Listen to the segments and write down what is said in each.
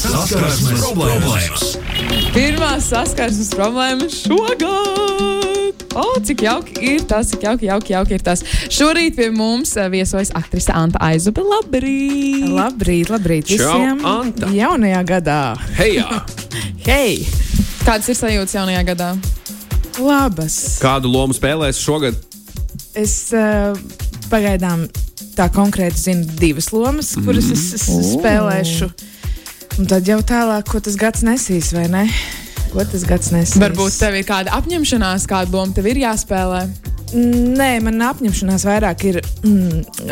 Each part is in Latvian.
saskarsmes problēmas. Pirmā saskarsmes problēma šogad. O, cik jauki ir tas, cik jauki, jauki, jauki ir tas. Šorīt pie mums eh, viesojas aktrise Anta Aizube. Labrīt! Labrīt, labrīt Čau, visiem! Anta. Jaunajā gadā! Hei, jā. Hei! Kādas ir sajūtas jaunajā gadā? Labas! kādu lomu spēlēs šogad? Es uh, pagaidām tā konkrēti zinu divas lomas, kuras es, es spēlēšu. Un tad jau tālāk, ko tas gads nesīs, vai ne? Ko tas gads nesīs? Varbūt tev ir kāda apņemšanās, kāda loma tev ir jāspēlē. Nē, man apņemšanās vairāk ir mm,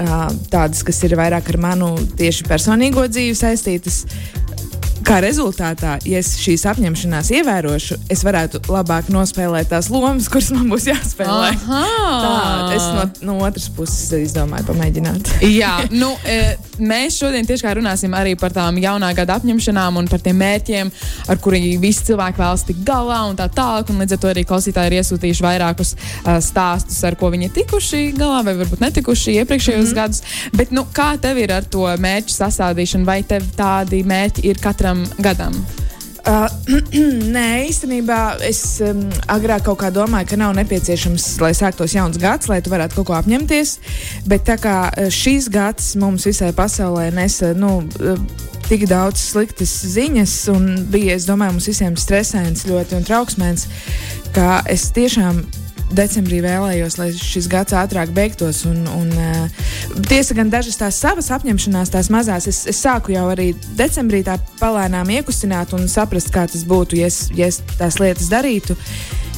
tādas, kas ir vairāk ar manu tieši personīgo dzīvi saistītas. Kā rezultātā, ja es šīs apņemšanās ievērošu, es varētu labāk nospēlēt tās lomas, kuras man būs jāspēlē. Tā, es no, no otras puses izdomāju, pamēģināt. Jā, nu, e, mēs šodien tieši runāsim arī par tām jaunā gada apņemšanām un par tiem mērķiem, ar kuriem visi cilvēki vēlas tikt galā un tā tālāk. Un līdz ar to arī klausītāji ir iesūtījuši vairākus uh, stāstus, ar ko viņi ir tikuši galā vai varbūt netikuši iepriekšējos mm -hmm. gadus. Bet nu, kā tev ir ar to mērķu sastādīšanu, vai tev tādi mērķi ir katram gadam? Uh, nē, īstenībā es um, agrāk kaut kā domāju, ka nav nepieciešams, lai sāktos jauns gads, lai tu varētu kaut ko apņemties. Bet tā kā uh, šīs gads mums visai pasaulē nesa nu, uh, tik daudz sliktas ziņas, un bija, es domāju, mums visiem stresains ļoti un trauksmēns, ka es tiešām decembrī vēlējos, lai šis gads ātrāk beigtos. Un, un, uh, tiesa gan dažas tās savas apņemšanās, tās mazās, es, es sāku jau arī decembrī tā palēnām iekustināt un saprast, kā tas būtu, ja es, ja es tās lietas darītu.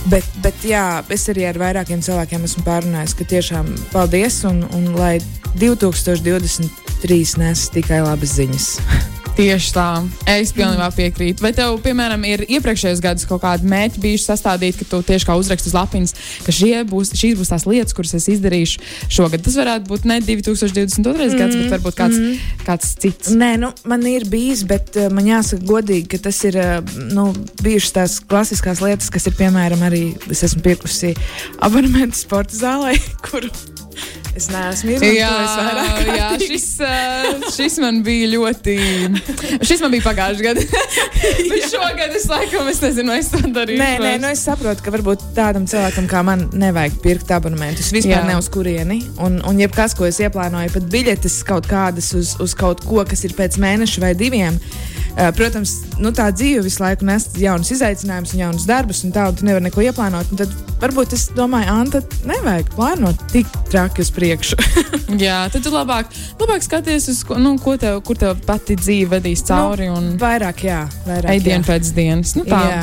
Bet, bet jā, es arī ar vairākiem cilvēkiem esmu pārunājis, ka tiešām paldies un, un lai 2023 nes tikai labas ziņas. Tieši tā, es pilnībā piekrītu. Vai tev, piemēram, ir iepriekšējos gados kaut kādi mērķi bijuši sastādīti, ka tu tieši kā uzraksti uz lapiņas, ka būs, šīs būs tās lietas, kuras es izdarīšu šogad? Tas varētu būt ne 2022. Mm, gads, bet varbūt kāds, mm. kāds cits. Nē, nu, man ir bijis, bet uh, man jāsaka godīgi, ka tas ir uh, nu, bijušas tās klasiskās lietas, kas ir piemēram arī es esmu pirkusi abonementu sporta zālē, kuru es neesmu izmantojis vairāk. jā šis, uh, šis man bija ļoti. Šis man bija pagājušajā gadā. Bet šogad es laikam es nezinu, es to darīšu. Nē, nē, nu es saprotu, ka varbūt tādam cilvēkam kā man nevajag pirkt abonementus. Vispār Jā. ne uz kurieni. Un, un jebkas, ko es ieplānoju, pat biļetes kaut kādas uz, uz kaut ko, kas ir pēc mēneša vai diviem. Uh, protams, nu, tā dzīve visu laiku nes jaunus izaicinājumus, un jaunus darbus, un tā, un tu nevari neko ieplānot. Un Tad varbūt es domāju, Anta, nevajag plānot tik traki uz priekšu. Jā, tad tu labāk, labāk skaties, uz ko, nu, ko tev, kur tev pati dzīve vedīs cauri un vairāk, jā, vairāk. ej dienu pēc dienas. Nu, tā. jā.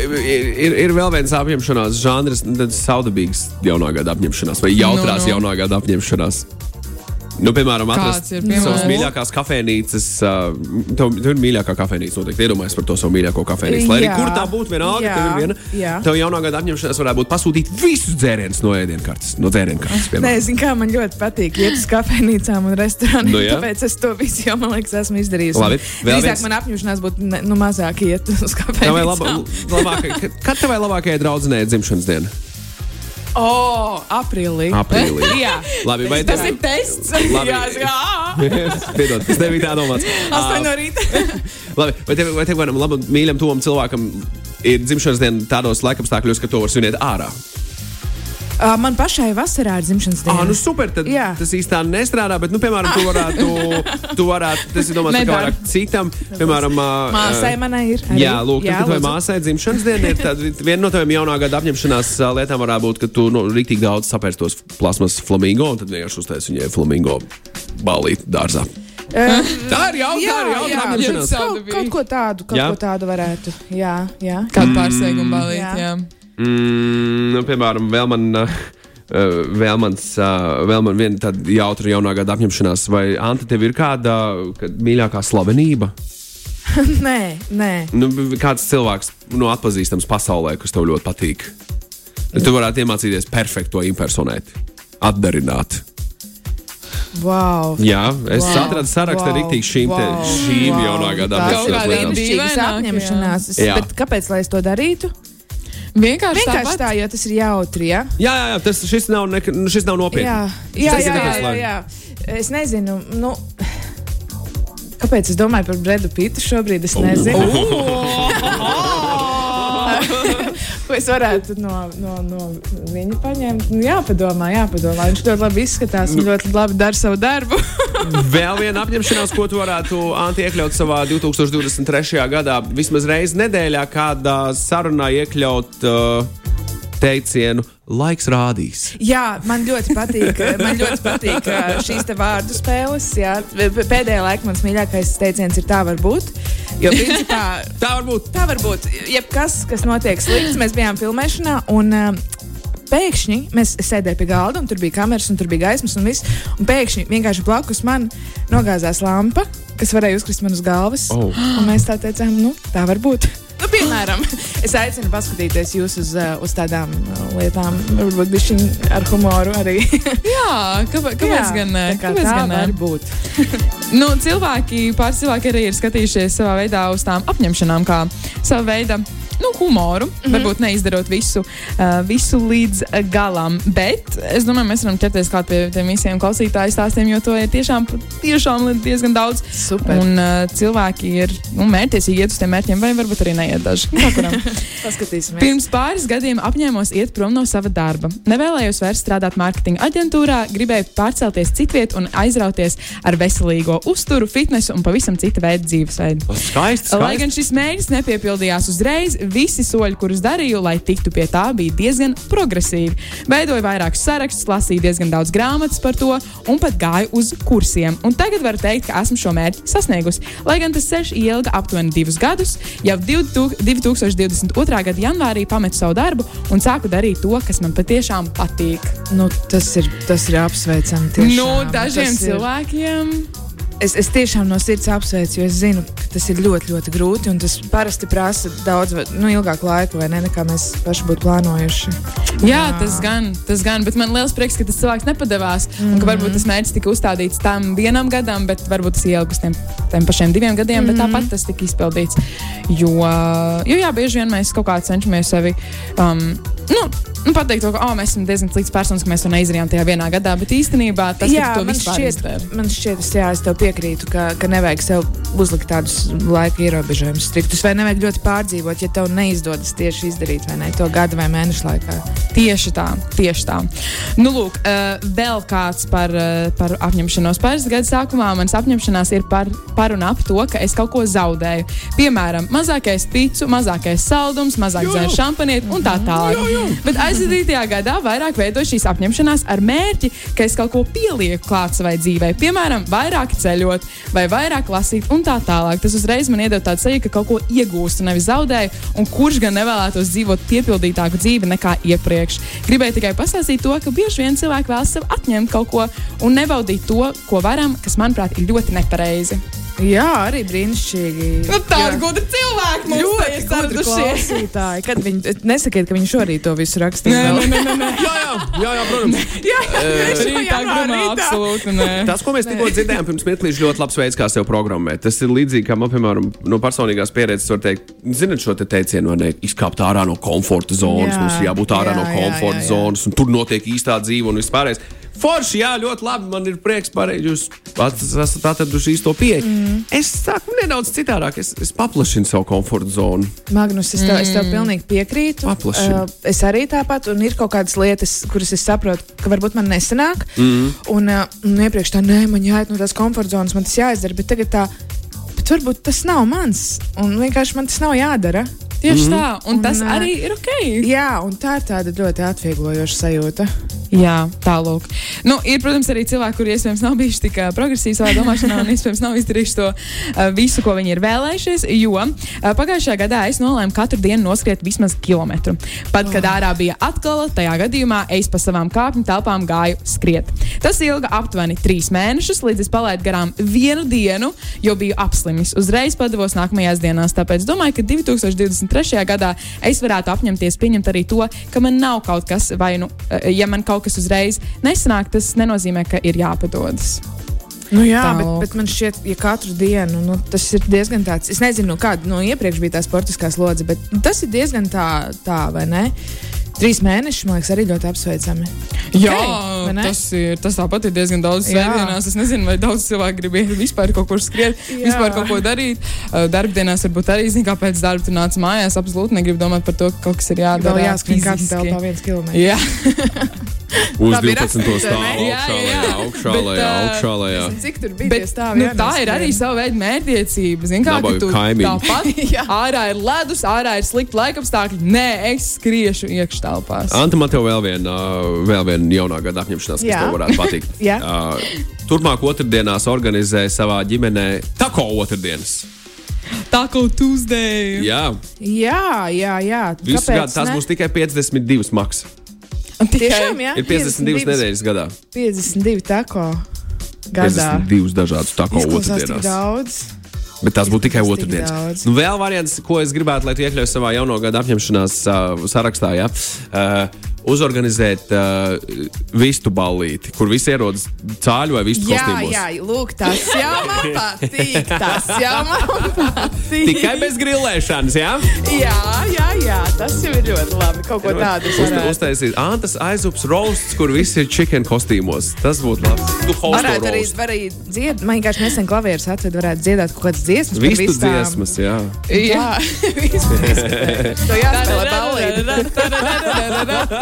Ir, ir, ir vēl viens apņemšanās žanrs, tad saudabīgs jaunā gada apņemšanās vai jautrās Nu, nu. jaunā gada apņemšanās. Nu, piemēram, atrast ir, savas mīļākās kafejnīcas. Uh, tev, tev ir mīļākā kafejnīca. Noteikti iedomājies par to savu mīļāko kafejnīcu. Lai arī Jā. kur tā būtu, vienalga, Jā. tev ir viena. Jā. Tev jaunā gada apņemšanās varētu būt pasūtīt visus dzērienus no ēdienkartes. No dzērienkartes, Nē, piemēram. zinu, kā man ļoti patīk iet uz kafejnīcām un restorāniem. Nu, jā. tāpēc es to visu jau, man liekas, esmu izdarījusi. Labi, vēl Drīzāk viens- man apņemšanās būtu ne, nu, mazāk iet uz kafejnīcām. kad tevai labākajai draudzenei ir dzimšanas diena? O, aprīlī. Aprīlī. Jā. Labi, vai Tas ir tests. Labi. Jā, jā. Piedod, tas nebija tā domāts. Astoņi no rīta. Labi, vai tev, vai tev kādam labam, mīļam, tuvam cilvēkam ir dzimšanas diena tādos laikapstākļos, ka to var svinēt ārā? Uh, man pašai vasarā ir dzimšanas diena. Ah, nu super, tad Jā. tas īstenībā nestrādā, bet, nu, piemēram, tu varētu, tu varētu tas ir domāts, ka vairāk citam, piemēram, ā, Māsai manai ir. Arī. Jā, lūk, jā, tad, vai māsai dzimšanas diena ir, tad viena no taviem jaunā gada apņemšanās lietām varētu būt, ka tu nu, rīktīgi daudz sapērstos plasmas flamingo, un tad vienkārši uztais viņai flamingo balīt dārzā. Uh, Tā ir. Jā. kaut, kaut ko tādu, kaut Jā. ko tādu varētu. Jā, jā. Kādu pārsteigumu balīt. jā. Jā. Mm, nu, piemēram, vēl man. Uh, Vēl, mans, vēl man viena tāda jautra jaunā gada apņemšanās, vai Anta, tev ir kāda kad mīļākā slavenība? nē, nē. Nu, kāds cilvēks nu, atpazīstams pasaulē, kas tev ļoti patīk? Tu varētu iemācīties perfekti to impersonēt, atdarināt. Wow. Jā, es Wow, atradu sarakstu ar wow, rīktīgi šīm, te, wow, šīm wow. jaunā gada Tās Kaut ir apņemšanās. jā. Bet kāpēc lai es to darītu? Vienkārši, Vienkārši tāpat. tā, jo tas ir jautri. Ja? Jā, jā, jā tas, šis, nav, ne, šis nav nopietni. Jā, jā, jā, jā, jā, jā. Es nezinu, nu, Kāpēc es domāju par Bredu Pitu šobrīd? Es nezinu. Ko es varētu no, no, no viņa paņemt? Nu, jāpadomā, jāpadomā. Viņš ļoti labi izskatās un ļoti labi dara savu darbu. Vēl viena apņemšanās, ko tu varētu Anti iekļaut savā 2023. gadā, vismaz reizi nedēļā, kādā sarunā iekļaut uh, teicienu laiks rādīs. Jā, man ļoti patīk, man ļoti patīk šīs vārdu spēles. Jā. Pēdējā laikā mans mīļākais teiciens ir tā var būt. Jo, principā, Tā var būt. tā var būt. Jebkas, kas notiek slikts, mēs bijām filmēšanā. Un, Pēkšņi mēs sēdējām pie galda, un tur bija kameras, un tur bija gaismas, un viss. Un pēkšņi vienkārši blakus man nogāzās lampa, kas varēja uzkrist man uz galvas. Oh. Un mēs tā teicām, nu, tā var būt. Nu, piemēram, es aicinu paskatīties jūs uz, uh, uz tādām uh, lietām, varbūt bišķiņ ar humoru arī. Jā, kāpēc, kāpēc gan ne? tā kā Kāpēc tā gan ne? būt. Nu, cilvēki, pāris cilvēki arī ir skatījušies savā veidā uz tām apņemšanām, kā savu veidu. Nu, humoru, mm -hmm. varbūt neizdarot visu, uh, visu līdz galam. Bet es domāju, mēs varam ķerties klāt pie tiem visiem klausītāju stāstiem, jo to ir tiešām, tiešām diezgan daudz. Super. Un uh, cilvēki ir nu, mērķiecīgi iet uz tiem mērķiem, vai varbūt arī neiet daži. Kuram. Paskatīsimies. Pirms pāris gadiem apņēmos iet prom no sava darba. Nevēlējos vairs strādāt mārketinga aģentūrā, gribēju pārcelties citviet un aizrauties ar veselīgo uzturu, fitnesu un pavisam cita veida dzīvesveidu. Skaisti, Lai skaisti. gan šis mērķis nepiepildījās uzreiz, visi soļi, kurus darīju, lai tiktu pie tā, bija diezgan progresīvi. Veidoju vairākus sarakstus, lasīju diezgan daudz grāmatas par to un pat gāju uz kursiem. Un tagad varu teikt, ka esmu šo mērķi sasniegusi. Lai gan tas ceļš ilga aptuveni divus gadus, jau 2022. gada janvārī pametu savu darbu un sāku darīt to, kas man patiešām patīk. Nu, tas, ir, tas ir apsveicami. Tiešām. Nu, dažiem Tas ir- cilvēkiem. Es, es tiešām no sirds apsveicu, jo es zinu, tas ir ļoti, ļoti grūti. un Tas parasti prasa daudz nu, ilgāku laiku, vai ne, nekā mēs paši būtu plānojuši. Jā, tas gan, tas gan, bet man liels prieks, ka tas cilvēks nepadevās. Mm. Ka varbūt tas mērķis tika uzstādīts tam vienam gadam, bet varbūt tas ielga uz tiem, tiem pašiem diviem gadiem, mm. bet tāpat tas tika izpildīts. Jo, jo jā, bieži vien mēs kaut kā cenšamies sevi. Um, Nu, nu, pateikt, to, ka oh, mēs esam diezgan slikts personis, ka mēs to neizdarījām tajā vienā gadā, bet īstenībā tas, jā, ka tu to man šķiet, man šķiet, es, jā, es tev piekrītu, ka, ka nevajag sev uzlikt tādus laika ierobežojumus striktus, vai nevajag ļoti pārdzīvot, ja tev neizdodas tieši izdarīt vai ne, to gada vai mēnešu laikā. Tieši tā, tieši tā. Nu, lūk, uh, vēl kāds par, uh, par apņemšanos. Pāris gadu sākumā manas apņemšanās ir par, par un ap to, ka es kaut ko zaudēju. Piemēram, mazākais picu, mazākais saldums, mazāk dzēru šampanieti un tā tālāk. Bet aizvadītajā gadā vairāk veidoju šīs apņemšanās ar mērķi, ka es kaut ko pielieku klāt savai dzīvei. Piemēram, vairāk ceļot vai vairāk lasīt un tā tālāk. Tas uzreiz man iedod tādu sajūtu, ka kaut ko iegūstu, nevis zaudēju, un kurš gan nevēlētos dzīvot piepildītāku dzīvi nekā iepriekš. Gribēju tikai pastāstīt to, ka bieži vien cilvēki vēlas sev atņemt kaut ko un nebaudīt to, ko varam, kas, manuprāt, ir ļoti nepareizi. Jā, arī brīnišķīgi. Nu, Tāda Jā. gudra cilvēka mums Ļoti ir gudri saradušies. klausītāji. Kad viņi nesakiet, ka viņi šorīt to visu rakstīja. Nē, nē, nē, nē. Jā, jā, jā, jā, protams. Jā, jā, Rītā grumā absolūti nē. Tas, ko mēs tikko dzirdējām, pirms mirklīša ļoti labs veids, kā sev programmēt. Tas ir līdzīgi, kā man, piemēram, no personīgās pieredzes var teikt, zinot šo te teicienu, ne, izkāpt ārā no komforta zonas, Jā, mums ir jābūt ārā jā, no jā, komforta jā, jā. zonas, un tur notiek īstā dzīve un viss pārējais. Forši, jā, ļoti labi. Man ir prieks, ka jūs pats esat atraduši īsto pieeju. Mm. Es sāku nedaudz citādāk. Es, es paplašinu savu komforta zonu. Magnus, es tev, es tev pilnīgi piekrītu. Paplašini. Uh, es arī tāpat, un ir kaut kādas lietas, kuras es saprotu, ka varbūt man nesanāk. Mm. Un, uh, un iepriekš tā, nē, man jāiet no tās komforta zonas, man tas jāizdara, bet tagad tā, bet varbūt tas nav mans, un vienkārši man tas nav jādara. Tieši tā, un, Un, tas ā, arī ir ok. Jā, un tā ir tāda ļoti atvieglojoša sajūta. Jā, tālāk. Nu, ir, protams, arī cilvēki, kuriem iespējams nav bijuši tik progresīvi savā domāšanā un iespējams nav izdarījuši to uh, visu, ko viņi ir vēlējušies. Jo uh, pagājušajā gadā es nolēmu katru dienu noskriet vismaz kilometru. Pat, kad ārā bija atkal, tajā gadījumā es pa savām kāpņu telpām gāju skriet. Tas ilga aptuveni trīs mēnešus, līdz es palaidu garām vienu dienu, jo biju apslimis. Uzreiz padavos nākamajās dienās. Tāpēc domāju, ka 2023. gadā es varētu apņemties pieņemt arī to, ka man nav kaut kas, vai nu, uh, ja man kaut kas uzreiz nesanāk, tas nenozīmē, ka ir jāpadodas. Nu, jā, bet, Tālāk. bet man šķiet, ja katru dienu nu, tas ir diezgan tāds. Es nezinu, nu, kāda no iepriekš bija tā sportiskā slodze, bet tas ir diezgan tā, tā vai ne? Trīs mēneši, man liekas, arī ļoti apsveicami. Jā, ne? tas ir tas tāpat ir diezgan daudz Jā. svētdienās. Es nezinu, vai daudz cilvēku grib iet vispār kaut kur skriet, Jā. vispār kaut ko darīt. Darbdienās varbūt arī zina, kāpēc darba tu nāc mājās. Absolūti negribu domāt par to, ka kaut kas ir jādara. Vēl jāskrien kādā fiziski. telpā viens kilometrs. Jā, Uz Tā bija 12. rakstīts, stāvu vai ne? Jā, augšā, jā, lejā, jā. augšā, Bet, lejā, augšā, lejā. Cik tur bija? Bet, nu, tā ir arī sava veida mērķiecība. Zini, kā ka tu kaimiņi. tāpat Jā. ārā ir ledus, ārā ir slikti laikapstākļi. Nē, es skriešu iekštelpās. Anta, man te vēl viena, vēl viena jaunā gada apņemšanās, kas Jā. tev varētu patikt. Jā. Uh, turpmāk otrdienās organizē savā ģimenē tako otrdienas. Taco Tuesday. Jā, Jā, jā, jā. Kāpēc gadu tas ne? būs tikai 52 maks. Tiešām, jā. Ir 52 nedēļas gadā. 52 tako gadā. 52 dažādas tako otrdienas. daudz. Bet tas būtu tikai otrdienas. Nu, vēl variants, ko es gribētu, lai tu iekļauj savā jauno gada apņemšanās uh, sarakstā. Ja? Uh, uzorganizēt uh, vistu ballīti, kur visi ierodas cāļu vai vistu Jā, kostīmos. jā, lūk, tas jau man patīk. Tas jau man patīk. Tikai bez grilēšanas, jā? Jā, jā, jā, tas jau ir ļoti labi. Kaut ko tādu Uz, uztaisīt Antas aizups roasts, kur visi ir chicken kostīmos. Tas būtu labi. Tu Varētu arī, arī dziedāt, man vienkārši nesen klavieres atved, varētu dziedāt kaut kādas dziesmas. Vistu vistām. dziesmas, jā. Jā, visu dziesmas. To jāspēlē ballīti.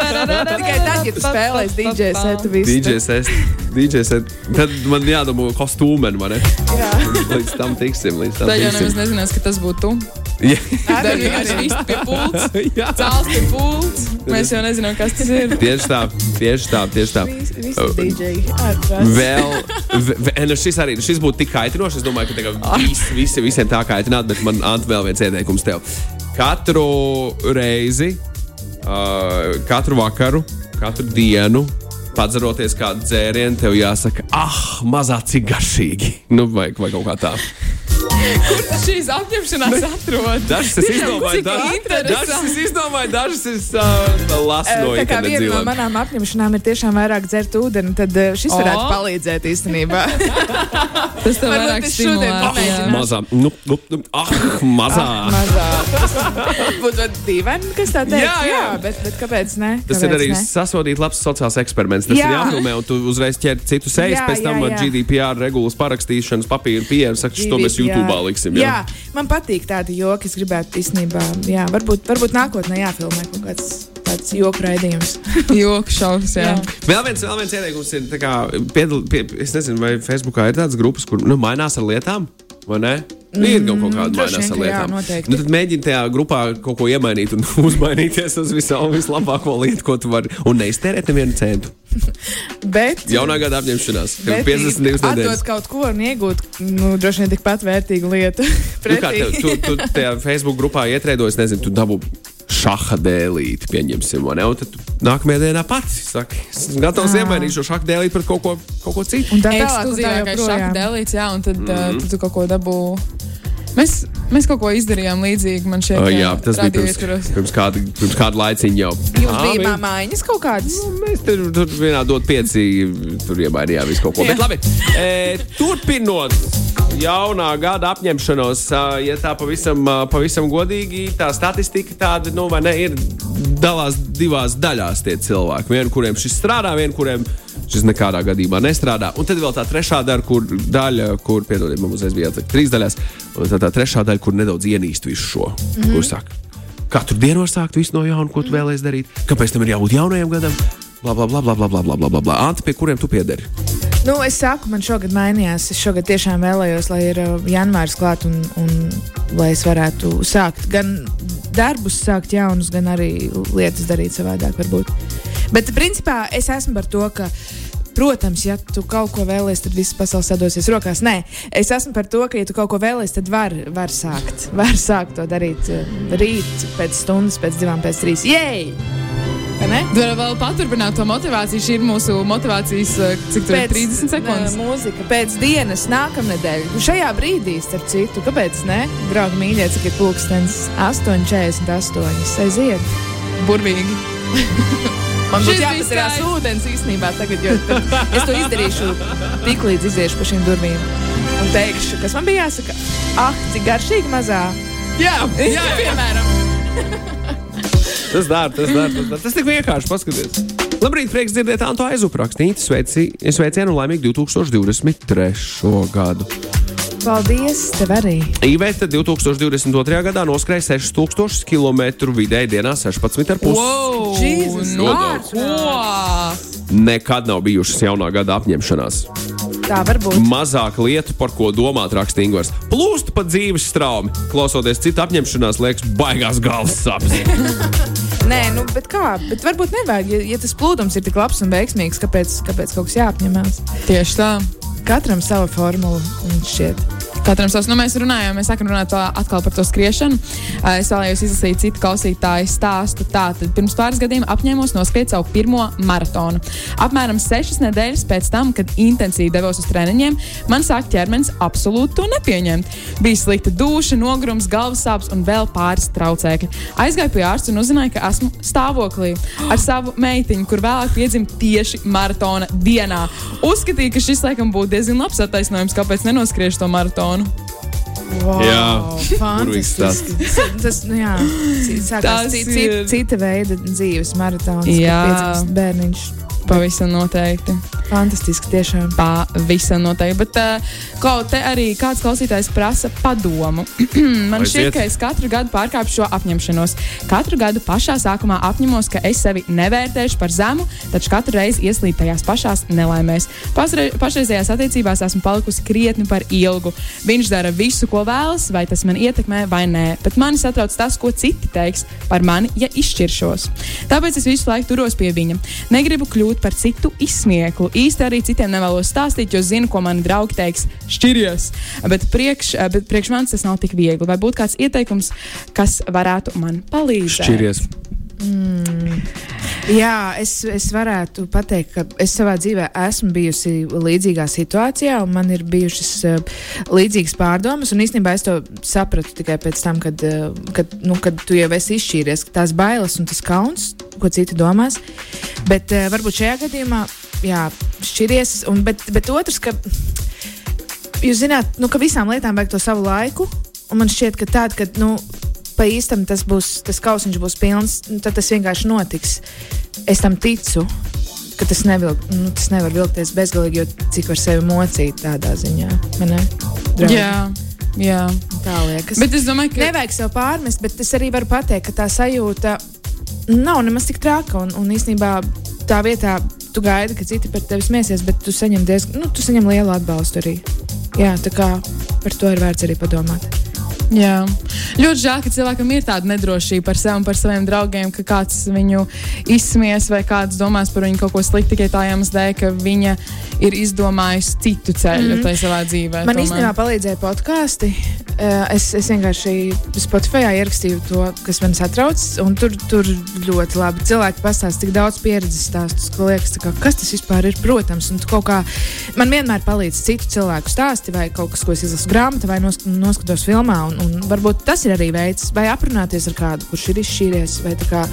Tikai tad, ja tu spēlēsi DJ setu visu. DJ set, DJ set. Tad man jādomā kostūmeni, vai ne? Jā. Līdz tam tiksim, līdz tam Tā jau nemaz tiksim. nezinās, ka tas būtu tu. Jā. Tā arī. viss pie pults. Jā. Cēls pie pults. Mēs jau nezinām, kas tas ir. Tieši tā, tieši tā, tieši tā. DJ. ārprāts. Vēl, ve, ve, nu šis arī šis būtu tik kaitinošs. Es domāju, ka tagad visi, visi, visiem tā kaitināt, bet man Ant, vēl viens ieteikums tev. Katru reizi, uh, katru vakaru, katru dienu. Padzeroties kādu dzērienu, tev jāsaka, ah, mazā cik garšīgi. Nu, vai, vai kaut kā tā. Šīs apņemšanās atrod. Dažas es izdomāju, Cik da- interesanti. dažas es izdomāju, dažas es uh, lasu no Tā kā viena no manām apņemšanām ir tiešām vairāk dzert ūdeni, tad šis O. varētu palīdzēt īstenībā. Tas tev es šodien. Mazā, nu, nu, nu, ah, mazā. Mazā. Būtu dīvaini, kas tā teikt. Jā, jā. bet, bet kāpēc ne? Tas kāpēc ir arī ne? sasodīt labs sociāls eksperiments. Tas jā. ir Jā. jāfilmē, un tu uzreiz ķer citu sejas, Jā, pēc tam jā, jā. GDPR regulas parakstīšanas papīru pieeja, saka, šo mēs GDPR. YouTube liksim. Jā, man patīk tādi joki. Es gribētu īstenībā, jā, varbūt, varbūt nākotnē jāfilmē kaut kāds tāds joku raidījums. Joku šausmas, jā. Jā. Vēl viens, vēl viens ieteikums ir, tā kā, piedal, pie, es nezinu, vai Facebookā ir tādas grupas, kur nu, mainās ar lietām, vai ne? Mm, ir kaut kā tāda droši mainās vien, ar ka jā, lietām. noteikti. nu, tad mēģini tajā grupā kaut ko iemainīt un uzmainīties uz visu, vislabāko lietu, ko tu vari. Un neiztērēt nevienu centu. Bet, Jaunā gada apņemšanās, ka bet 52 atdot nedēļas. kaut ko un iegūt, nu, droši vien tikpat vērtīgu lietu. Nu, kā tev, tu, tu tajā Facebook grupā ietrēdojies, nezinu, tu dabū šaha dēlīti, pieņemsim, vai ne? Un tad tu nākamajā dienā pats saki, esmu gatavs Jā. iemainīt šo šaha dēlīti par kaut ko, kaut ko citu. Un tā tā Ekskluzīvākais šāda joprojām. dēlīts, jā, un tad, mm. -hmm. uh, tad tu kaut ko dabū. Mēs, mēs kaut ko izdarījām līdzīgi. Man šķiet, Uh, jā, tas bija pirms, ietvaros. pirms, kāda, pirms kāda laiciņa jau. Jums Ā, bija vi- mājiņas kaut kādas? Nu, Mēs tur, tur vienā dot pieci, tur iemainījām visu kaut ko. Bet labi, e, turpinot jaunā gada apņemšanos, ja tā pavisam, pavisam godīgi, tā statistika tāda, nu, vai ne, ir dalās divās daļās tie cilvēki. Vienu, kuriem šis strādā, vienu, kuriem šis nekādā gadījumā nestrādā. Un tad vēl tā trešā daļa, kur, daļa, kur piedodiet, uzreiz bija jāsaka trīs daļās, un tad tā trešā daļa, kur nedaudz ienīst visu šo, mm -hmm. kur saka. Katru dienu var sākt visu no jauna, ko tu vēlēsies darīt. Kāpēc tam ir jābūt jaunajam gadam? Bla, bla, bla, bla, bla, bla, bla, bla, bla, bla. Anta, pie kuriem tu piederi? Nu, es saku, man šogad mainījās. Es šogad tiešām vēlējos, lai ir uh, janvārs klāt un, un lai es varētu sākt gan darbus, sākt jaunus, gan arī lietas darīt savādāk. Varbūt. Bet principā es esmu par to, ka. Protams, ja tu kaut ko vēlēsies, tad viss pasaules sadosies rokās. Nē, es esmu par to, ka, ja tu kaut ko vēlēsies, tad var, var sākt. Var sākt to darīt uh, rīt, pēc stundas, pēc divām, pēc trīs. Jej! Tur vēl paturpināt to motivāciju. Šī ir mūsu motivācijas, uh, cik tur ir 30 sekundes. nē, Mūzika pēc dienas, nākamnedēļ. Šajā brīdī, starp citu, kāpēc ne? Draugi, mīļie, cik ir pulkstenis 8,48. Aiziet! Burvīgi. Man bija jāpacerās ūdens īstenībā tagad, jo es to izdarīšu tik līdz iziešu pa šīm durvīm. Un teikšu, kas man bija jāsaka, ah, cik garšīgi mazā. Jā, jā, piemēram. Tas dara, tas dara. Tas, dara. tas tik vienkārši paskaties. Labrīt, prieks dzirdēt Antu aizuprakstīt. Sveici, sveicienu un laimīgu 2023. gadu. Paldies, tev arī. Iveta 2022. gadā noskrēja 6000 km vidēji dienā 16,5. Wow! Jesus? Nekad nav bijušas jaunā gada apņemšanās. Tā var būt. Mazāk lietu, par ko domāt, raksta Ingūns. Plūst pa dzīves straumi. Klausoties citu apņemšanās, liekas, baigās galvas sāpes. Nē, nu, bet kā? Bet varbūt nevajag. Ja, ja tas plūdums ir tik labs un veiksmīgs, kāpēc, kāpēc kaut kas jāapņemās? Tieši tā. Katram sava formula, un šķiet. Katram savs, nu, mēs runājām, mēs sākam runāt atkal par to skriešanu. Es vēlējos izlasīt citu klausītāju stāstu. Tātad pirms pāris gadiem apņēmos noskriet savu pirmo maratonu. Apmēram sešas nedēļas pēc tam, kad intensīvi devos uz treniņiem, man sāk ķermenis absolūti to nepieņemt. Bija slikta duša, nogrums, galvas sāpes un vēl pāris traucēkļi. Aizgāju pie ārsta un uzzināju, ka esmu stāvoklī ar savu meitiņu, kur vēlāk piedzima tieši maratona dienā. Uzskatīju, ka šis laikam būtu diezgan labs attaisnojums, kāpēc nenoskriešu to maratonu. Wow, Jā. fantastiski. Tas, nu jā, sākās Tas ci- ci- ir- cita veida dzīves maratons. Jā. kad piedzimst Bērniņš. Pavisam noteikti. Fantastiski, tiešām. Pavisam noteikti. Bet uh, kaut te arī kāds klausītājs prasa padomu. Man šķiet, ka es katru gadu pārkāpju šo apņemšanos. Katru gadu pašā sākumā apņemos, ka es sevi nevērtēšu par zemu, taču katru reizi ieslīdu tajās pašās nelaimēs. Pasre, pašreizējās attiecībās esmu palikusi krietni par ilgu. Viņš dara visu, ko vēlas, vai tas man ietekmē vai nē. Bet mani satrauc tas, ko citi teiks par mani, ja izšķiršos. Tāpēc es visu laiku turos pie viņa. Negribu kļūt par citu izsmieklu. Īsti arī citiem nevēlos stāstīt, jo zinu, ko mani draugi teiks. Šķiries! Bet priekš, bet priekš manis tas nav tik viegli. Vai būtu kāds ieteikums, kas varētu man palīdzēt? Šķiries. Jā, es, es varētu pateikt, ka es savā dzīvē esmu bijusi līdzīgā situācijā, un man ir bijušas uh, līdzīgas pārdomas. Īstenībā es to sapratu tikai pēc tam, kad, uh, kad, nu, kad tu jau esi izšķīries, ka tās bailes un tas kauns, ko citi domās. Bet uh, varbūt šajā gadījumā, jā, šķiries. Un, bet, bet otrs, ka jūs zināt, nu, ka visām lietām vajag to savu laiku. Un man šķiet, ka tāda, ka nu, pa īstam tas būs, tas kausiņš būs pilns, nu, tad tas vienkārši notiks. Es tam ticu, ka tas, nevilk, nu, tas nevar vilkties bezgalīgi, jo cik var sevi mocīt tādā ziņā. Jā, jā. Tā liekas. Bet es domāju, ka Nevajag sev pārmest, bet es arī varu pateikt, ka tā sajūta nav nemaz tik traka. Un, un īstenībā tā vietā tu gaidi, ka citi par tevi smieties, bet tu saņem diezgan nu, tu saņem lielu atbalstu arī. Jā, tā kā par to ir vērts arī padomāt. Jā. Ļoti žēl, ka cilvēkam ir tāda nedrošība par sevi un par saviem draugiem, ka kāds viņu izsmies vai kāds domās par viņu kaut ko sliktu tikai tā iemesla dēļ, ka viņa ir izdomājusi citu ceļu mm. tajā savā dzīvē. Man tomēr. īstenībā palīdzēja podkāsti. Eh, Es, es vienkārši Spotify ierakstīju to, kas man satrauc. Tur, tur ļoti labi cilvēki pastāsta tik daudz pieredzes stāstus, ka liekas, kā, kas tas vispār ir. Protams, kā man vienmēr palīdz citu cilvēku stāsti, vai kaut kas, ko es izlasu grāmatā, vai nosk noskatos filmā. Un, un varbūt tas ir arī veids, vai aprunāties ar kādu, kurš ir izšķīries, vai kā,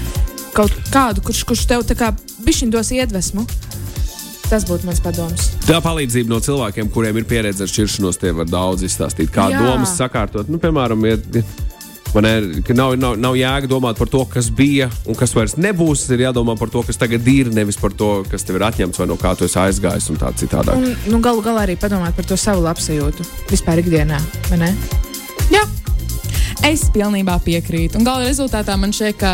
kaut kādu, kurš, kurš tev kā bišķiņ dos iedvesmu. Tas būtu mans padoms. Tā palīdzība no cilvēkiem, kuriem ir pieredze ar šķiršanos, tie var daudz izstāstīt. Kā Jā. domas sakārtot, nu, piemēram, ir, ka nav, nav, nav jēga domāt par to, kas bija un kas vairs nebūs. Ir jādomā par to, kas tagad ir, nevis par to, kas tev ir atņemts vai no kā tu esi aizgājis un tā citādi. Un nu, galu galā arī padomāt par to savu labsajūtu vispār ikdienā. vai ne? Jā. Es pilnībā piekrītu. Un gala rezultātā man šķiet, ka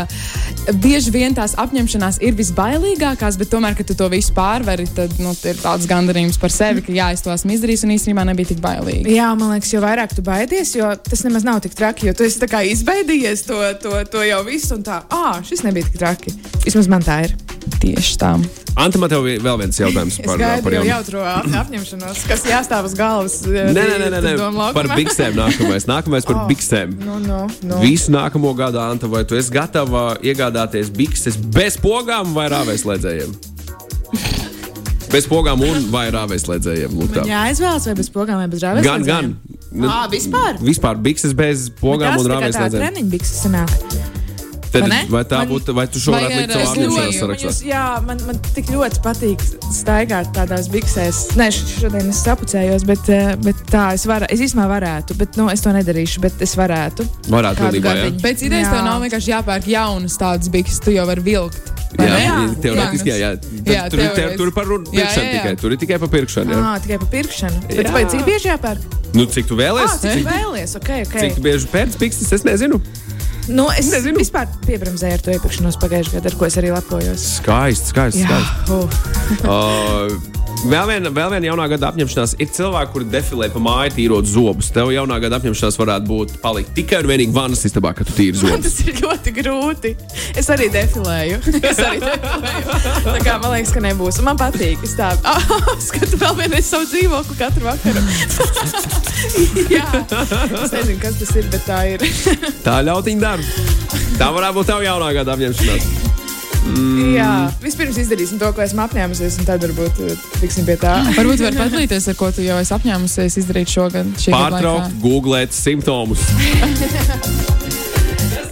bieži vien tās apņemšanās ir visbailīgākās, bet tomēr, kad tu to visu pārvari, tad nu, ir tāds gandarījums par sevi, ka jā, es to esmu izdarījis un īstenībā nebija tik bailīgi. Jā, man liekas, jo vairāk tu baidies, jo tas nemaz nav tik traki. Jo tu esi izbaidījies to, to, to jau visu, un tā, ah, šis nebija tik traki. Vismaz man tā ir. Tieši tā. Anta, man tev ir vēl viens jautājums par, par jau jaunu- jautro ap- apņemšanos, kas jāstāv uz galvas. Nē, nē, nē, nē, nē. par biksēm nākamais. Nākamais par Oh. biksēm. Nu, nu, nu. Visu nākamo gadu, Anta, vai tu esi gatava iegādāties bikses bez pogām vai rāvēslēdzējiem? Bez pogām un vai rāvēslēdzējiem. lūk tā. Man jāizvēlas vai bez pogām, vai bez rāves. Gan, gan. Nu, Ā, vispār? Vispār bikses bez pogām un Tā kā rāvēslēdzējiem. treniņa bikses sanāk. Tad, Vai tā Man- būtu, vai tu šo varētu likt savā Man sarakstā? jūs, jā, man, man tik ļoti patīk staigāt tādās biksēs. Nē, šodien es sapucējos, bet, eh, bet tā es varu. Es īstenībā varētu, bet nu, es to nedarīšu. Bet es varētu. Varētu pilnībā, jā. Pēc idejas Jā. tev nav vienkārši jāpērk jaunas tādas bikses, tu jau vari vilkt. vai Jā? Jā. teorētiski, jā, jā. Jā, Tur, tev- tur ir par pirkšanu jā, jā. tikai. Tur ir tikai par pirkšanu. jā. Ah, tikai pa pirkšanu. Bet vai cik bieži jāpērk? Nu, cik tu Ah, vēlēsies? cik vēlies? Okay, okay. Cik bieži pēc piksnes, es nezinu. Nu, es Nezinu. vispār piebremzēju ar to iepirkšanos pagājušajā gadā, ar ko es arī lepojos. Skaisti, skaisti. Skaisti. uh. Vēl viena vēl vien jaunā gada apņemšanās ir cilvēki, kuri defilē pa māju tīrot zobus. Tev jaunā gada apņemšanās varētu būt palikt tikai un vienīgi vannas istabā, kad tu tīri Man zobus. tas ir ļoti grūti. Es arī defilēju. Es arī defilēju. Tā kā man liekas, ka nebūs. Man patīk. Es tā skatu vēl vienreiz savu dzīvokli katru vakaru. Jā, es nezinu, kas tas ir, bet tā ir. Tā ļautiņa dara. Tā varētu būt tava jaunā gada apņemšanās. Mm. Jā, vispirms izdarīsim to, ko esmu apņēmusies, un tad varbūt uh, tiksim pie tā. Varbūt var padalīties ar ko tu jau esi apņēmusies izdarīt šogad. Pārtraukt, googlēt simptomus.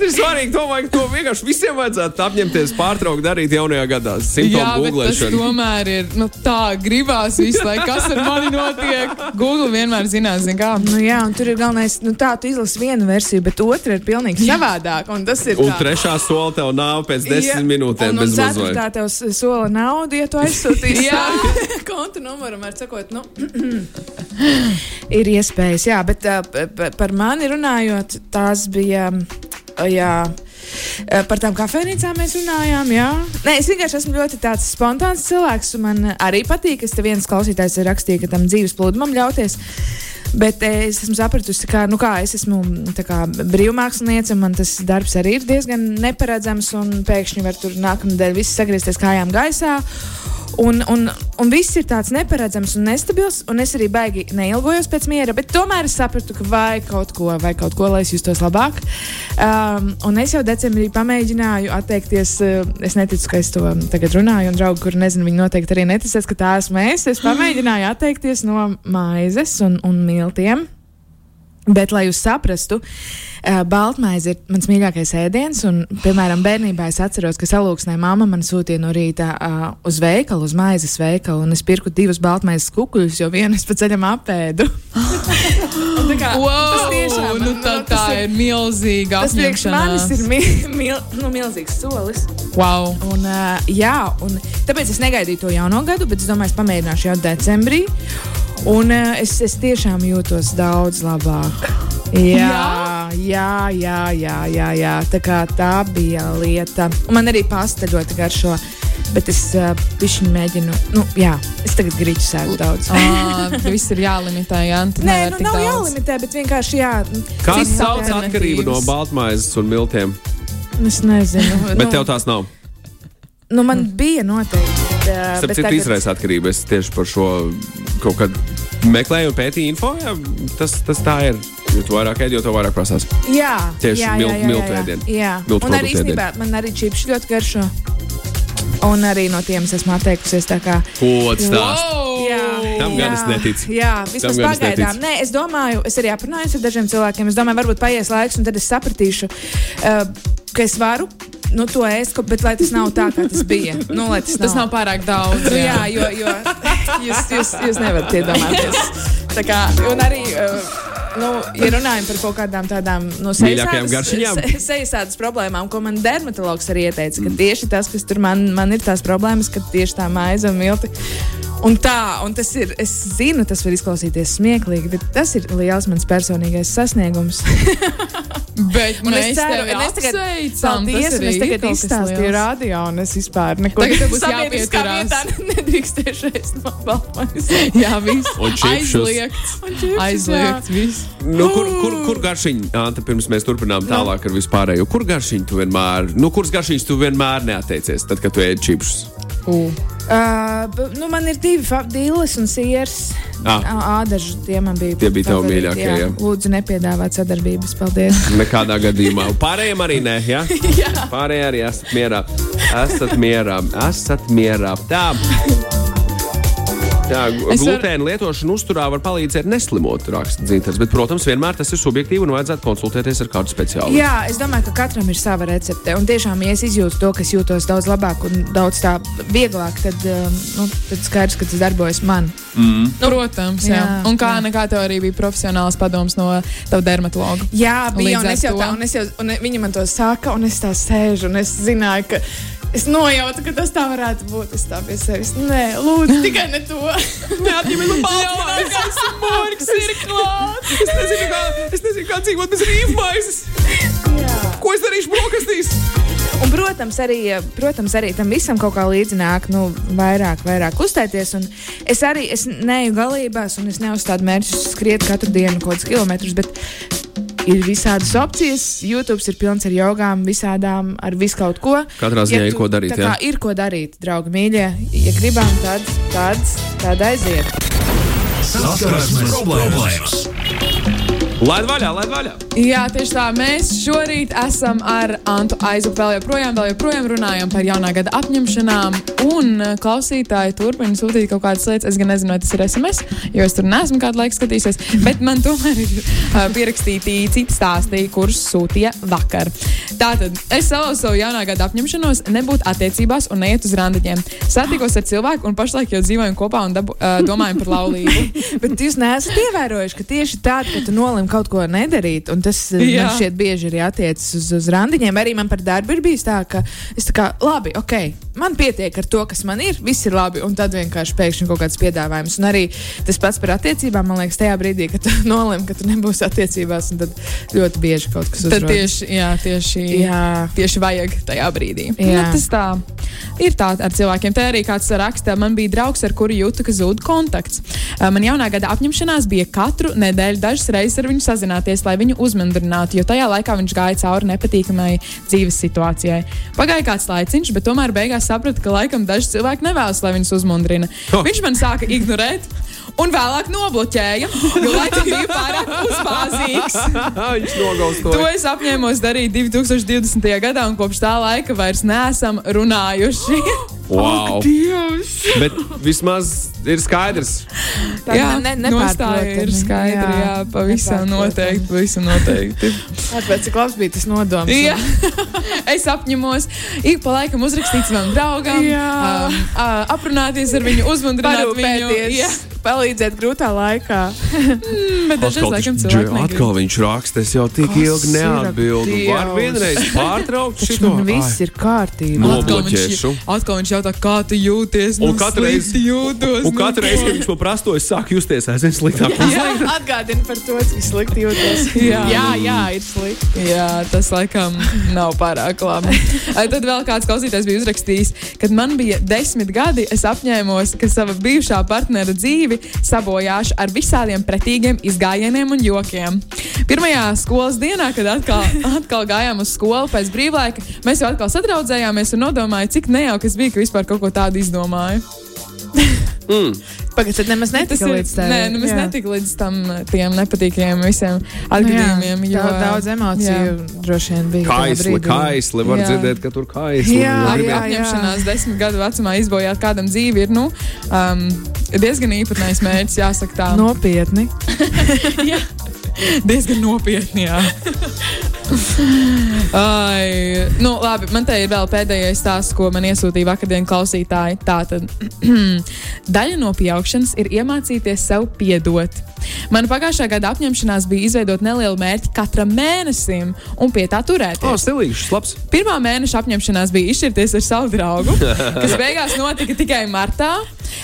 Tas ir svarīgi. Domāju, ka to vienkārši visiem vajadzētu apņemties pārtraukt darīt jaunajā gadā. Jā, bet tas tomēr ir nu, tā, gribās visu laiku, kas ar mani notiek. Google vienmēr zinās, zin kā. Nu, jā, un tur ir galvenais, nu, tā, tu izlasi vienu versiju, bet otra ir pilnīgi savādāka. Un tas ir Un trešā sola tev nav pēc desmit minūtēm un, bez un ceturtā tev sola naudu, ja tu aizsūtīsi Jā. kontu numuru, var sakot, nu, ir iespējas, jā, bet uh, par mani runājot, tās bija, uh, jā, par tām kafejnīcām mēs runājām, jā. Nē, es vienkārši esmu ļoti tāds spontāns cilvēks, man arī patīk, te viens klausītājs ir rakstījis, ka tam dzīves plūdumam ļauties. Bet es esmu sapratusi, ka nu kā, es esmu kā, brīvmākslinieca, un man tas darbs arī ir diezgan neparedzams. Pēkšņi var tur nākamnedēļ viss sagriezties kājām gaisā. Un, un, un viss ir tāds neparedzams un nestabils, un es arī baigi neilgojos pēc miera, bet tomēr es sapratu, ka vajag kaut ko, vai kaut ko, lai es justos labāk. Um, un es jau decembrī pamēģināju atteikties. Uh, es neticu, ka es to tagad runāju, un draugi, kur nezinu, viņi noteikti arī neticēs, ka tā esmu es. Es pamēģināju atteikties no maizes un, un miltiem. Bet, lai jūs saprastu, uh, baltmaize ir mans mīļākais ēdiens. Un, piemēram, bērnībā es atceros, ka salūksnē mamma man sūtīja no rīta uh, uz veikalu, uz maizes veikalu, un es pirku divus baltmaizes kukuļus, jo vienu es pa ceļam apēdu. Tā kā, tas tiešām, nu, tā, tas tā ir milzīga Tas priekš manis apņemšanās. ir mi, mil, nu, milzīgs solis. Wow. Un, uh, jā, un tāpēc es negaidīju to jauno gadu, bet es domāju, es pamēģināšu jau decembrī. Un uh, es, es tiešām jūtos daudz labāk. Jā, jā, jā, jā, jā, jā. Tā, kā tā bija lieta. Un man arī pasta ļoti garšo. Bet es uh, mēģinu. Nu, jā, es tagad grīķu sēdu daudz. Uh, viss ir jālimitē, jā. tu Nē, nu, nav daudz. jālimitē, bet vienkārši jā. Kas sauc atkarību no baltmaizes un miltiem? Es nezinu. Bet nu, tev tās nav. nu, man bija noteikti. Uh, Starp citu, tagad- izraisa atkarību. Es tieši par šo kaut kādu meklēju un pētīju info. Jā, tas, tas tā ir. Jo vairāk ēdi, jo vairāk prasās. Jā, Tieši jā, mil- jā, jā, miltu un arī īstenībā man arī čipsi ļoti garšo. Un arī no tiem es esmu atteikusies. tā kā- tas! Jā, Tam gan es neticu. Jā, vismaz pagaidām. Nē, es domāju, es arī aprunājos ar dažiem cilvēkiem. Es domāju, varbūt paies laiks, un tad es sapratīšu, uh, ka es varu nu, to ko- bet lai tas nav tā, kā tas bija. Nu, tas, Tas nav pārāk daudz. Nu, jā, jo, jo jūs, jūs, jūs nevarat iedomāties. Tā kā, un arī, uh, nu, ja runājam par kaut kādām tādām no Mīļākajām garšiņām? sejas tādas problēmām, ko man dermatologs arī ieteica, ka tieši tas, kas tur man, man ir tās problēmas, ka tieši tā maize un milti. Un tā, un tas ir, es zinu, tas var izklausīties smieklīgi, bet tas ir liels mans personīgais sasniegums. Bet Un mēs ceru, un es tagad, apsveicam, paldies, tas es tagad izstāstīju radio, un es vispār neko Tagad būs jāpieturās. ēst no baltmaizes. Jā, viss. Un čipšus. Aizliegts. Un čipsus, Aizliegts, viss. Nu, kur, kur, kur garšiņa, Anta, pirms mēs turpinām tālāk ar vispārējo? Kur garšiņu tu vienmēr, nu, kuras garšiņas tu vienmēr neatteicies, tad, kad tu ēd čipsus? Uh. Uh, nu, man ir divi dīles un siers. Ah. Ā, Ādaži tie man bija. Tie bija tavi mīļākie, jā. jā. Lūdzu, nepiedāvāt sadarbības. Paldies. Nekādā gadījumā. Pārējiem arī nē, ja? Pārējiem arī esat mierā. Esat mierā, esat mierā. Tā. Jā, glutēna lietošana uzturā var palīdzēt neslimot, raksta Zītars. Bet, protams, vienmēr tas ir subjektīvi un vajadzētu konsultēties ar kādu speciālistu. Jā, es domāju, ka katram ir sava recepte. Un tiešām, ja es izjūtu to, kas jūtos daudz labāk un daudz tā vieglāk, tad, um, nu, tad skaidrs, ka tas darbojas man. Nu, Protams, jā. jā, Un kā jā. nekā tev arī bija profesionāls padoms no tava dermatologa. Jā, bija. Un ar es jau to- tā, un es jau, un viņa man to saka, un es tā sēžu, un es zināju, ka. Es nojautu, ka tas tā varētu būt. Es tā pie sevis. Nē, lūdzu, tikai ne to. Neatņemiet man baltmaises! Morgs ir klāts! Es nezinu, kā, es nezinu, kā dzīvot bez rīvmaizes! Ko es darīšu brokastīs? Un, protams, arī, protams, arī tam visam kaut kā līdzi nāk, nu, vairāk, vairāk uzstāties. Un es arī es neju galībās, un es neuzstādu mērķus skriet katru dienu kaut kādus kilometrus. Bet ir visādas opcijas. YouTube ir pilns ar jogām, visādām, ar visu kaut ko. Katrā ziņā ir tu- ko darīt, jā. ir ko darīt, draugi mīļie. Ja gribam, tad, tad, tad aiziet. Saskarsmes problēmas. Laid vaļā, laid vaļā! Jā, tieši tā. Mēs šorīt esam ar Antu Aizu vēl joprojām, vēl joprojām runājam par jaunā gada apņemšanām. Un klausītāji turpina sūtīt kaut kādas lietas. Es gan nezinu, vai tas ir SMS, jo es tur neesmu kādu laiku skatījies. Bet man tomēr ir uh, pierakstīti citi stāsti, kurus sūtīja vakar. Tātad es salauzu savu jaunā gada apņemšanos nebūt attiecībās un neiet uz randiņiem. Satikos ar cilvēku un pašlaik jau dzīvojam kopā un dabu, uh, domājam par laulību. Bet jūs neesat ievērojuši, ka tieši tādā, ka tu nolēmi kaut ko nedarīt, un tas eh, Jā. man šķiet bieži arī attiecas uz, uz randiņiem. Arī man par darbu ir bijis tā, ka es tā kā, labi, ok, man pietiek ar to, kas man ir, viss ir labi, un tad vienkārši pēkšņi kaut kāds piedāvājums. Un arī tas pats par attiecībām, man liekas, tajā brīdī, kad tu nolēmi, ka tu nebūsi attiecībās, un tad ļoti bieži kaut kas Tad uzrodas. tieši, jā, tieši, Jā. tieši vajag tajā brīdī. Jā. Nu, tas tā ir tā ar cilvēkiem. Te arī kāds raksta, man bija draugs, ar kuru jūtu, ka zūd kontakts. Man jaunā gada apņemšanās bija katru nedēļu dažas reizes ar viņu sazināties, lai viņu uzmundrinātu, jo tajā laikā viņš gāja cauri nepatīkamai dzīves situācijai. Pagāja kāds laiciņš, bet tomēr beigās sapratu, ka laikam daži cilvēki nevēlas, lai viņus uzmundrina. Oh. Viņš man sāka ignorēt. Un vēlāk nobloķēja, jo laikam bija pārāk uzbāzīgs. Viņš nogaus to. To es apņēmos darīt 2020. gadā, un kopš tā laika vairs neesam runājuši. Wow! Bet vismaz ir skaidrs. Tā ne- ne- nepārprotami. ir skaidra. Jā, Jā, pavisam noteikti. Pavisam noteikti. Tāpēc, cik labs bija tas nodoms. Jā. es apņemos ik pa laikam uzrakstīt savam draugam, Jā. um, aprunāties ar viņu, uzmundrināt viņu. Jā, palīdzēt grūtā laikā. bet dažreiz laikam negrib. atkal viņš raksta, es jau tik Kas ilgi neatbildu. Dievs? Var vienreiz pārtraukt man viss ir kārtībā. Atkal viņš, atkal viņš jautā, kā tu jūties. Un Nu, katru reizi- jūtos. Un nu, katru reizi, kad viņš man prasa to, es sāku justies aizvien sliktāk. Jā, atgādini par to, cik slikti jūtos. Jā. jā, jā, ir slikti. Jā, tas laikam nav pārāk labi. Ai, Tad vēl kāds klausītājs bija uzrakstījis, kad man bija desmit gadi, es apņēmos, ka sava bijušā partnera dzīvi sabojāšu ar visādiem pretīgiem izgājieniem un jokiem. Pirmajā skolas dienā, kad atkal, atkal gājām uz skolu pēc brīvlaika, mēs jau atkal sadraudzējāmies un nodomājām, cik nejauki es biju, ka vispār kaut ko tādu izdomāju. Pagaid, tad nemaz Tas netika ir- līdz tam. Nē, nu, mēs netikām līdz tam tiem nepatīkamiem visiem atgadījumiem. Jā, jo- daudz emociju jā. droši vien bija. Kaisli, kaisli, var Jā. dzirdēt, ka tur kaisli. Jā, jā, Arī gribēt- apņemšanās desmit gadu vecumā izbojāt kādam dzīvi ir nu, um, diezgan īpatnējs mērķis, jāsaka tā. Nopietni. Diezgan nopietni, jā. Ai, nu, labi, man te ir vēl pēdējais stāsts, ko man iesūtīja vakardienas klausītāji. Tātad, daļa no pieaugšanas ir iemācīties sev piedot. Mana pagājušā gada apņemšanās bija izveidot nelielu mērķi katram mēnesim un pie tā turēties. stilīgs, labs. Pirmā mēneša apņemšanās bija izšķirties ar savu draugu, kas beigās notika tikai martā.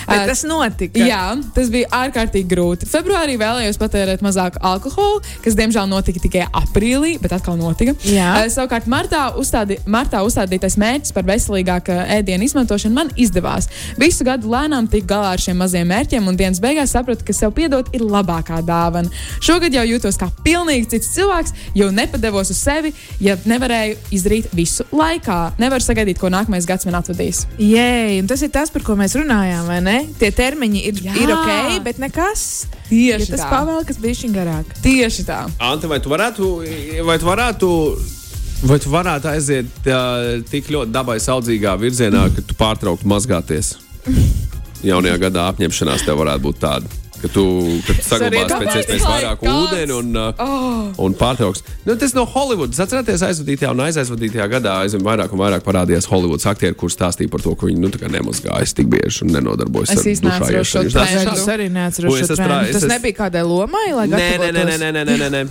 Bet tas notika. Jā, tas bija ārkārtīgi grūti. Februārī vēlējos patērēt mazāk alkohola, kas diemžēl notika tikai aprīlī, bet atkal notika. Jā. Uh, savukārt, martā, uzstādi, martā uzstādītais mērķis par veselīgāku ēdienu izmantošanu man izdevās. Visu gadu lēnām tiku galā ar šiem maziem mērķiem, un dienas beigās sapratu, ka sev piedot ir labākā dāvana. Šogad jau jūtos kā pilnīgi cits cilvēks, jo nepadevos uz sevi, ja nevarēju izdarīt visu laikā. Nevaru sagaidīt, ko nākamais gads man atvedīs. Jē, un tas ir tas, par ko mēs runājām, vai ne? Tie termiņi ir, Jā. ir ok, bet nekas. Tieši Ja tas tā. pavēl, kas bija šī garāk. Tieši tā. Ante, vai tu varētu, vai tu varētu, vai tu varētu aiziet uh, tik ļoti dabai saudzīgā virzienā, ka tu pārtrauktu mazgāties? jaunajā gadā apņemšanās tev varētu būt tāda? Ka tu, ka tu saglabāsi pēc iespējas vairāk ūdeni un, uh, un pārtrauks. Nu, tas no Holivudas. Atcerieties, aizvadītajā un aizaizvadītajā gadā aizvien vairāk un vairāk parādījās Holivudas aktieri, kurš stāstīja par to, ka viņi nu, tā kā nemazgājas tik bieži un nenodarbojas Es ar dušā iešanu. Es arī neatceros šo es Tas nebija kādai lomai, lai Nē, nē, nē, nē, nē, nē, nē, nē, nē.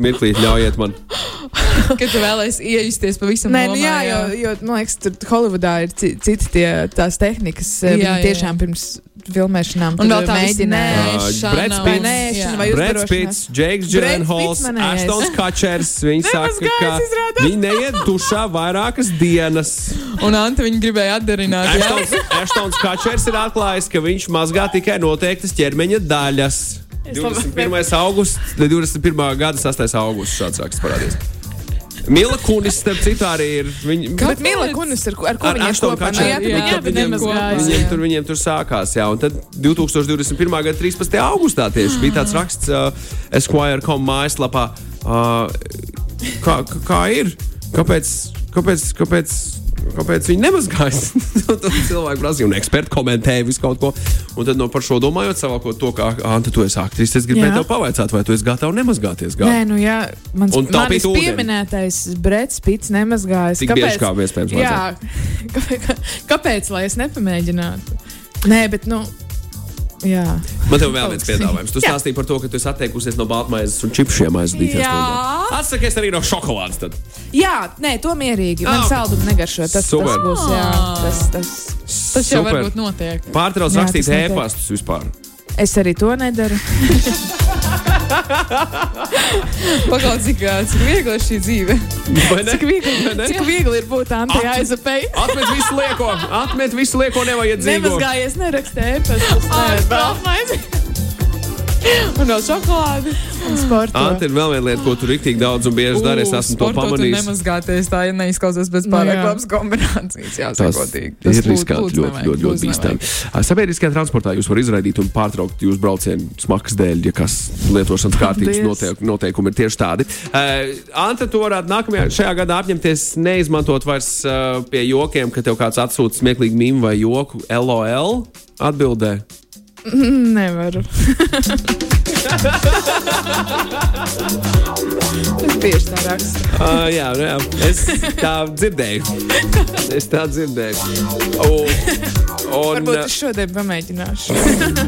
Mirklīt, ļaujiet man. Kad tu vēlēsies iejusties pavisam Nē, nu, nomā, jā, jo, jo man liekas, tur Holivudā ir ci- citi tie, tās tehnikas. Jā, Jā, jā, jā. Tiešām pirms filmēšanām Un vēl tā mēģināja. Ā, mēģināja. Breds Vai nēšana, vai Brits uzvarošanās. Pits, Džeiks Breds Dželenhols, Pitts manējais. Ashtons Kačers. Viņi saka, ka viņi neiet dušā vairākas dienas. Un Anta viņu gribēja atdarināt. Ashtons, Kačers ir atklājis, ka viņš mazgā tikai noteiktas ķermeņa daļas. 21. augusts, 21. gada 6. augusts šāds raksts parādīs. Mila Kunis, starp citu, arī ir. Viņa, Bet Mila Kunis, ar, ko- ar ko Ar viņa kopā. Viņiem tur, viņiem tur sākās, jā, un tad 2021. gada 13. augustā tieši bija tāds raksts uh, Esquire.com mājaslapā. Uh, kā- kā ir? Kāpēc, kāpēc, kāpēc, kāpēc viņi nemazgājas? Un tad cilvēki prasīja, un eksperti komentēja visu kaut ko. Un tad no par šo domājot, savākot to, ka, Anta, tu esi aktris, es gribēju Jā. tev pavaicāt, vai tu esi gatava nemazgāties. Gā? Nē, nu jā, mans, Un manis ūdeni. pieminētais Brits Pits nemazgājas. Tik bieži kā iespējams Jā, kāpēc, kāpēc, lai es nepamēģinātu? Nē, bet, nu, jā. Man te vēl viens piedāvājums. Tu stāstīji par to, ka tu esi atteikusies no baltmaizes un čipšiem aizvadīties. Jā. Atsakies arī no šokolādes. Tad. Jā, nē, to mierīgi. Man Ah, ok. saldumi negaršo. Tas, Super. tas būs, jā, tas, tas. Tas jau Super. varbūt notiek. Pārtrauc rakstīt e-pastus vispār. Es arī to nedaru. Pagaid, cik, cik viegli ir šī dzīve. Cik viegli, cik viegli ir būt Antei At- aizapēji. Atmet visu lieko, atmet visu lieko nevajadzīgo. Nemazgājies, nerakstēji. Vēl maizi. Un vēl šokolādi. Anta ir vēl viena lieta, ko tu rīktīgi daudz un bieži dari. Es esmu to pamanījis. nemazgāties. Tā ir neizklausās pēc Nu, pārāk jā. labas kombinācijas. Jā, Tas ir riskanti, ļoti, ļoti, ļoti bīstami. Sabiedriskajā transportā jūs varat izraidīt un pārtraukt jūsu braucienu smagas dēļ, ja kas lietošanas kārtības noteik, noteikumi ir tieši tādi. Uh, Anta, tu varētu nākamajā šajā gadā apņemties neizmantot vairs uh, pie jokiem, ka tev kāds atsūta smieklīgu mīmu vai joku LOL atbildē. Nevaru. Es bieži tā rakstu. Uh, jā, nu jā, es tā dzirdēju. Es tā dzirdēju. Un, un Varbūt es šodien pamēģināšu.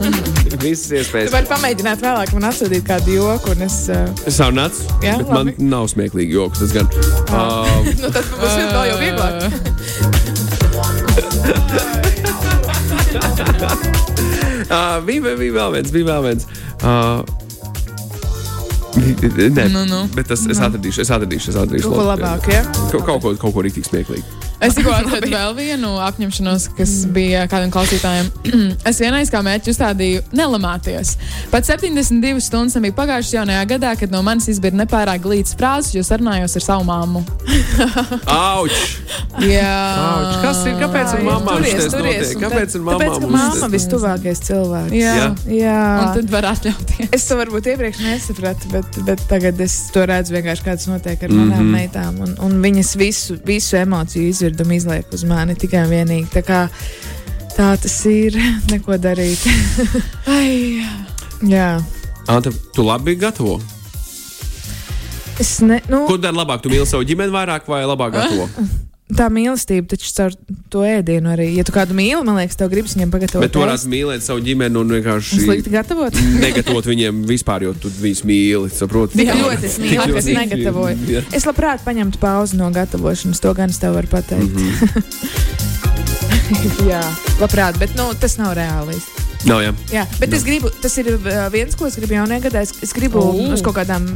visas iespējas. vari pamēģināt vēlāk, man atsūtīt kādu joku. Es, uh, Es jau nācu, Jā, bet man labi. nav smieklīgi joks. Tas gan. Uh, nu, tas būs vēl jau vieglāk. Uh, bija, bija vēl viens, bija vēl viens. Uh, Nē, Nu, nu. bet tas es atradīšu, es atradīšu, es atradīšu. Kaut ko labi. labāku, ja? Kaut, kaut ko, kaut ko rīktīgi smieklīgi. Es tikko atradu vēl vienu apņemšanos, kas bija kādam klausītājam. es vienreiz kā mērķi uzstādīju nelamāties. Pat 72 stundas nebija pagājušas jaunajā gadā, kad no manis izbīra nepārāk glīts frāzes, jo sarunājos ar savu mammu. Auč! Jā, Auč! Kas ir? Kāpēc ar mamām Turies, turies, Kāpēc ar mamām? Tāpēc, ka mamma vistuvākais cilvēks. Jā. Jā. Jā. Un tad var atļauties. Es to varbūt iepriekš nesapratu, bet, bet tagad es to redzu vienkārši, kāds notiek ar manām mm Mhm. -hmm. meitām. Un, un viņas visu, visu emociju izvirdumu izliek uz mani tikai un vienīgi. Tā, kā, tā tas ir. Neko darīt. Ai, Jā. Anta, tu labi gatavo? Es ne, nu, Ko dari labāk? Tu mīli savu ģimeni vairāk vai labāk gatavo? tā mīlestība taču caur to ēdienu arī. Ja tu kādu mīli, man liekas, tev gribas viņam pagatavot. Bet tu varētu mīlēt savu ģimeni un vienkārši Slikti gatavot. negatavot viņiem vispār, jo tu viņus mīli. Saproti? Tik ļoti es mīlu, ka es negatavoju. Jā. Es labprāt paņemtu pauzi no gatavošanas, to gan es tev varu pateikt. Mm. -hmm. Jā, labprāt, bet nu, tas nav reāli. Nav, jā. Jā, bet no. es gribu, tas ir uh, viens, ko es gribu jaunajā gadā. Es, es gribu O. uz kaut kādām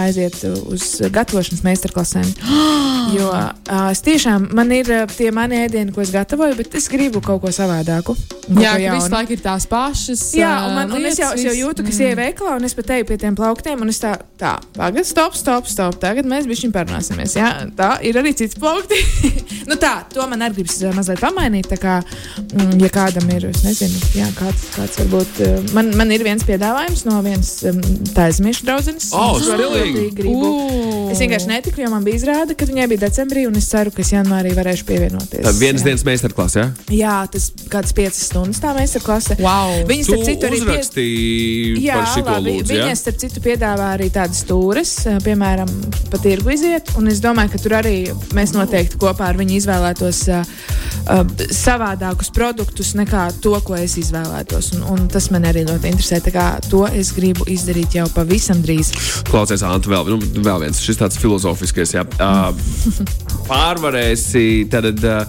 aiziet uz gatavošanas meistarklasēm. Jo uh, es tiešām, man ir uh, tie mani ēdieni, ko es gatavoju, bet es gribu kaut ko savādāku. un kaut jā ka visu laiku ir tās pašas. Jā, un, ā, man, un es, jau, es jau lietas, jūtu, ka es viss. eju veikalā un es pat eju pie tiem plauktiem. Un es tā, tā pagaidi, stop, stop, stop. Tagad mēs bijām parunāsimies. Jā, tā ir arī cits plaukti. nu tā, to man arī gribas uh, mazliet pamainīt. Tā kā, mm, ja kādam ir, es nezinu, jā, kāds, kāds varbūt. uh, Man, man ir viens piedāvājums no vienas taisnīšu draudzenes. O, Es. Es vienkārši netiku, jo man bija izrāde, kad viņai bija decembrī, un es ceru, ka es janvārī varēšu pievienoties. Tā vienas Jā. dienas meistarklase, ja? Jā, tas kāds piecas stundas tā mēs ar klasi. Wow. Viņas, starp citu, arī pie- uzrakstīji Jā, labi. lūdzu? Viņas, starp citu, piedāvā arī tādas stūres, eh, piemēram, pa tirgu iziet. Un es domāju, ka tur arī mēs noteikti kopā ar viņu izvēlētos uh, uh, savādākus produktus nekā to, ko es izvēlētos. Un, un tas man arī ļoti interesē. Tā kā To es gribu izdarīt jau pavisam drīz. Klausies, Anta, vēl, nu, vēl viens šis tāds filozofiskais. Jā. Uh, pārvarēsi, tad uh,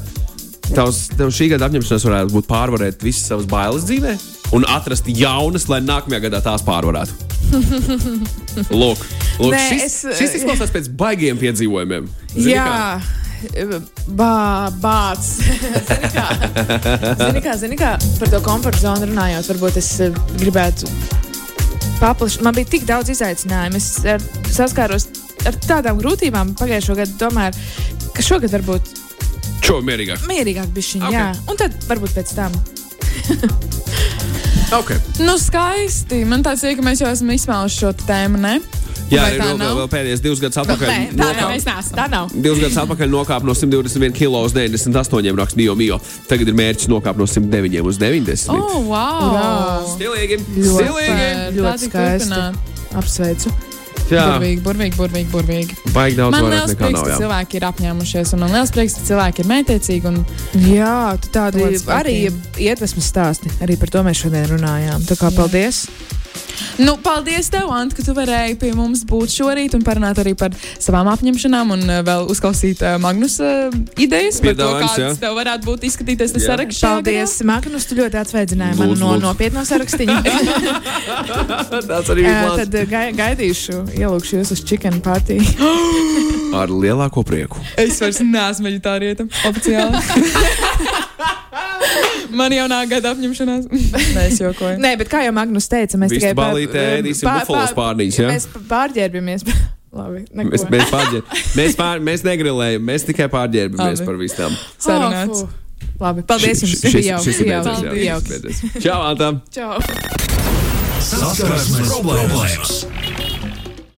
tavs, tev šī gada apņemšanās varētu būt pārvarēt visas savas bailes dzīvē un atrast jaunas, lai nākamajā gadā tās pārvarētu. Lūk, lūk Nē, šis, es- šis izklausās pēc baigiem piedzīvojumiem. Zini kā? Bā, bāts. zini, kā, zini, kā, zini, kā par to komforta zonu runājot, varbūt es eh, gribētu paplašināt. Man bija tik daudz izaicinājumu. Es ar, saskāros ar tādām grūtībām pagājušo gadu. Tomēr, ka šogad varbūt Šo mierīgāk. mierīgāk bija šī. Ok. Okay. Jā, un tad varbūt pēc tam. Okay. Nu, skaisti. Man tāds ir, ka mēs jau esam izsmēluši šo tēmu, ne? Jā, Vai ir tā vēl, nav? vēl pēdējais divus gadus atpakaļ. Nē, tā nokāp- nav. neesam. Tā nav. Divus gadus atpakaļ nokāpa no 121 kg uz 98 raksts Mio Mio. Tagad ir mērķis nokāpt no 109 uz 90. Oh, wow! Urā. Stilīgi! Ļoti. Stilīgi! Ļoti tā skaisti. Apsveicu. Jā, Burvīgi, burvīgi, burvīgi, burvīgi. baigi daudz Man liels prieks, nav. ka Jā. cilvēki ir apņēmušies, un man liels prieks, ka cilvēki ir mētiecīgi. Un, Jā, tu tādi arī iedvesmas stāsti. Arī par to mēs šodien runājām. Tā kā paldies! Nu, paldies, tev, Ant, ka tu varēji pie mums būt šorīt un parunāt arī par savām apņemšanām un uh, vēl uzklausīt uh, Magnus uh, idejas par to, Piedāvājums, jā. kādas tev varētu būt izskatīties tas saraksts. Paldies, Magnus, tu ļoti atsveidzināji mani no lūdzu. nopietno sarakstiņa. Tas arī bija plāns. Tad uh, gai, gaidīšu, ielūkšu jūs uz chicken party. Ar lielāko prieku. Es vairs neesmu veģetārieta oficiāli. Man jau nāk gada apņemšanās. Nē, es jokoju. Nē, bet kā jau Magnus teica, mēs Vistu tikai pār- balītē ēdīsim pār- bufalos pār- pārnīšus, jā? Mēs pārģērbjamies. Labi, neko. Mēs, mēs, pārģēr, mēs, pār, mēs negrilējam, mēs tikai pārģērbamies par visām. Sarunāts. Oh, fu. Labi, paldies jums. Šis, Bija šis, šis ir beidzies, jā, jauki. beidzies. Čau, Antam! Čau! Saskarsmes problēmas!